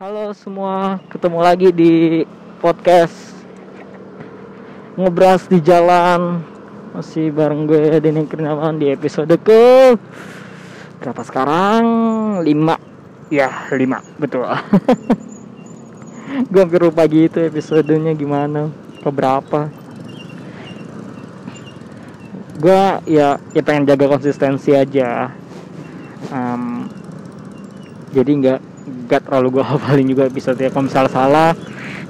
Halo semua, ketemu lagi di podcast Ngebras di jalan. Masih bareng gue Denny Kurniawan di episode ke Berapa sekarang? 5 Ya 5, betul. Gue hampir lupa gitu episodenya gimana Keberapa Gue ya, ya pengen jaga konsistensi aja. Um, Jadi nggak gak terlalu gue hafalin juga episode ya kalau misalnya salah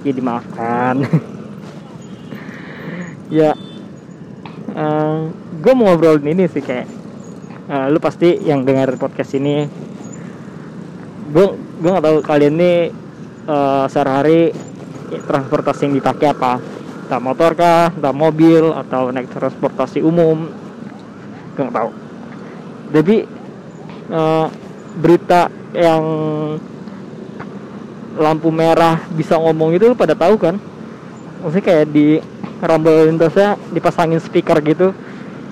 ya dimaafkan. Ya uh, eh, gue mau ngobrolin ini sih kayak uh, lu pasti yang dengar podcast ini gue gue nggak tahu kalian ini uh, sehari-hari transportasi yang dipakai apa. Entah motor kah entah mobil atau naik transportasi umum. Gue nggak tahu. Tapi uh, berita yang lampu merah bisa ngomong itu pada tahu kan? Maksudnya kayak di rumble lintasnya dipasangin speaker gitu.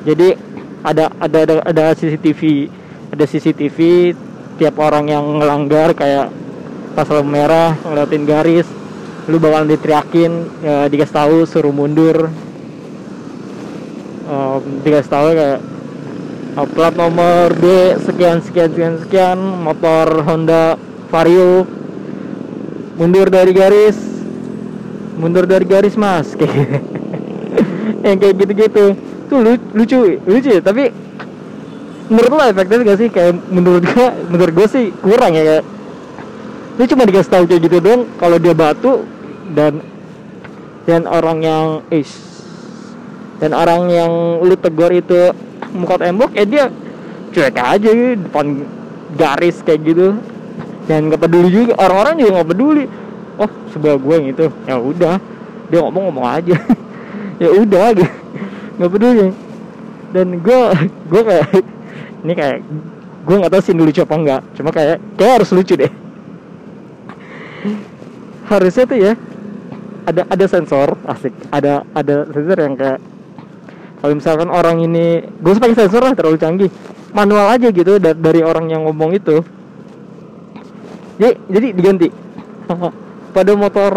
Jadi ada ada ada, ada CCTV ada CCTV tiap orang yang ngelanggar kayak pas lampu merah ngeliatin garis lu bakalan diteriakin ya, dikasih tahu suruh mundur. Um, dikasih tahu kayak uh, plat nomor B sekian sekian sekian sekian motor Honda Vario mundur dari garis. Mundur dari garis mas. Kayak yang kayak gitu-gitu. Tuh lucu lucu ya tapi menurut lo efektif gak sih? Kayak menurut gue menurut gue sih kurang ya kayak lu cuma dikasih tahu kayak gitu dong kalau dia batu dan dan orang yang is dan orang yang lu tegur itu muka tembok ya dia cuek aja gitu, depan garis kayak gitu dan nggak peduli juga orang-orang juga nggak peduli. Oh sebelah gue yang itu. Ya udah dia ngomong-ngomong aja. Ya udah gitu. Nggak peduli. Dan gue gue kayak ini kayak gue nggak tahu sih lucu apa enggak cuma kayak kayak harus lucu deh. Harusnya tuh ya ada ada sensor asik. Ada ada sensor yang kayak kalau misalkan orang ini gue pakai sensor lah terlalu canggih. Manual aja gitu dari orang yang ngomong itu jadi jadi diganti. Pada motor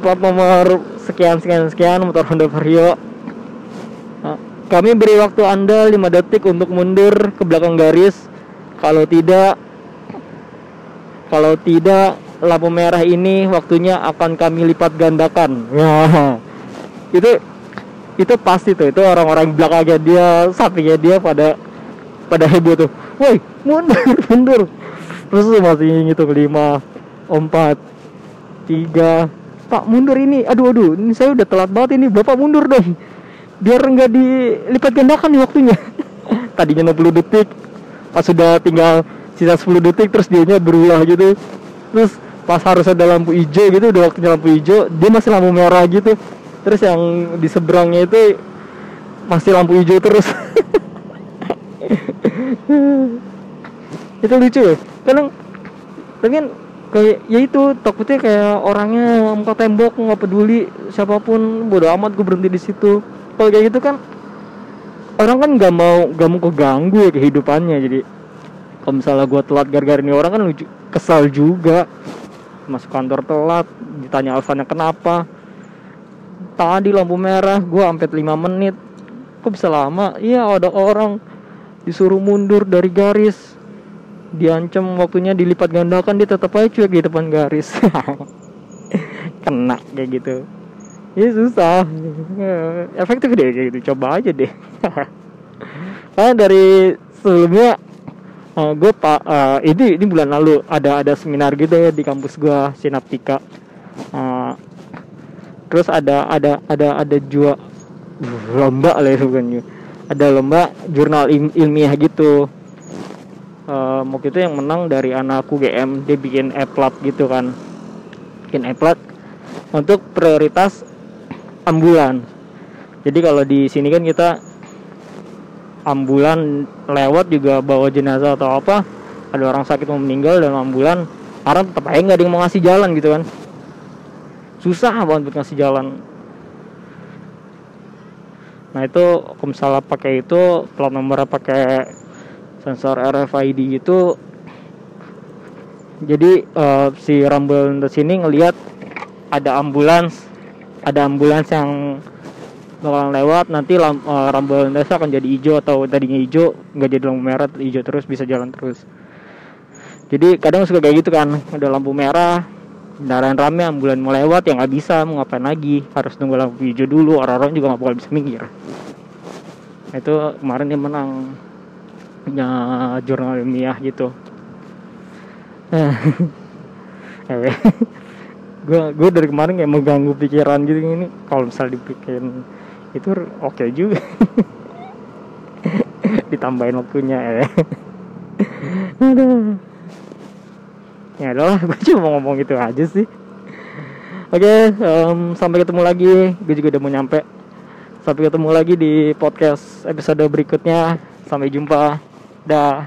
plat nomor sekian sekian sekian motor Honda Vario. Kami beri waktu anda 5 detik untuk mundur ke belakang garis. Kalau tidak kalau tidak lampu merah ini waktunya akan kami lipat gandakan. Ya. Itu itu pasti tuh. Itu orang-orang belakangnya dia sampingnya dia pada pada heboh tuh. Woi mundur mundur terus masih ngitung lima empat tiga. Pak mundur ini. Aduh aduh ini saya udah telat banget ini. Bapak mundur dong. Biar nggak dilipat gandakan nih waktunya. Tadinya 60 detik. Pas sudah tinggal sisa 10 detik terus dianya berulah gitu. Terus pas harus ada lampu hijau gitu udah waktunya lampu hijau dia masih lampu merah gitu. Terus yang di seberangnya itu masih lampu hijau terus itu lucu ya kadang kan kayak ya itu takutnya kayak orangnya muka tembok nggak peduli siapa pun bodo amat gue berhenti di situ. Kalau kayak gitu kan orang kan nggak mau nggak mau keganggu ya kehidupannya. Jadi kalau misalnya gue telat gara-gara ini orang kan lucu kesal juga. Masuk kantor telat ditanya alasannya kenapa. Tadi lampu merah gue sampai 5 menit. Kok bisa lama? Iya ada orang disuruh mundur dari garis diancam waktunya dilipat gandakan dia tetap aja cuek di depan garis. Kena kayak gitu. Ya susah. Efektif deh kayak gitu. Coba aja deh. Karena dari sebelumnya uh, eh, gue pak uh, ini ini bulan lalu ada ada seminar gitu ya di kampus gue sinaptika. Uh, terus ada ada ada ada jua lomba lah ya bukan ada lomba jurnal ilmiah gitu uh, waktu itu yang menang dari anakku GM dia bikin eplat gitu kan. Bikin eplat untuk prioritas ambulan. Jadi kalau di sini kan kita ambulan lewat juga bawa jenazah atau apa ada orang sakit mau meninggal dan ambulan karena tetap aja nggak ada yang mau ngasih jalan gitu kan. Susah banget buat ngasih jalan. Nah itu kalau misalnya pakai itu plat nomornya pakai sensor RFID itu jadi uh, si Rumble Lintas ini ngelihat ada ambulans ada ambulans yang bakalan lewat nanti uh, Rumble Lintas akan jadi hijau atau tadinya hijau nggak jadi lampu merah hijau terus bisa jalan terus. Jadi kadang suka kayak gitu kan ada lampu merah kendaraan rame ambulan mau lewat ya nggak bisa mau ngapain lagi harus nunggu lampu hijau dulu orang-orang juga nggak bakal bisa minggir itu kemarin dia menang punya jurnal ilmiah gitu. Gue gue dari kemarin kayak mengganggu pikiran gitu ini kalau misal dibikin itu oke okay juga. Ditambahin waktunya ya aduh. Ya adalah gue cuma ngomong gitu aja sih. Oke okay, um, sampai ketemu lagi. Gue juga udah mau nyampe. Sampai ketemu lagi di podcast episode berikutnya. Sampai jumpa dah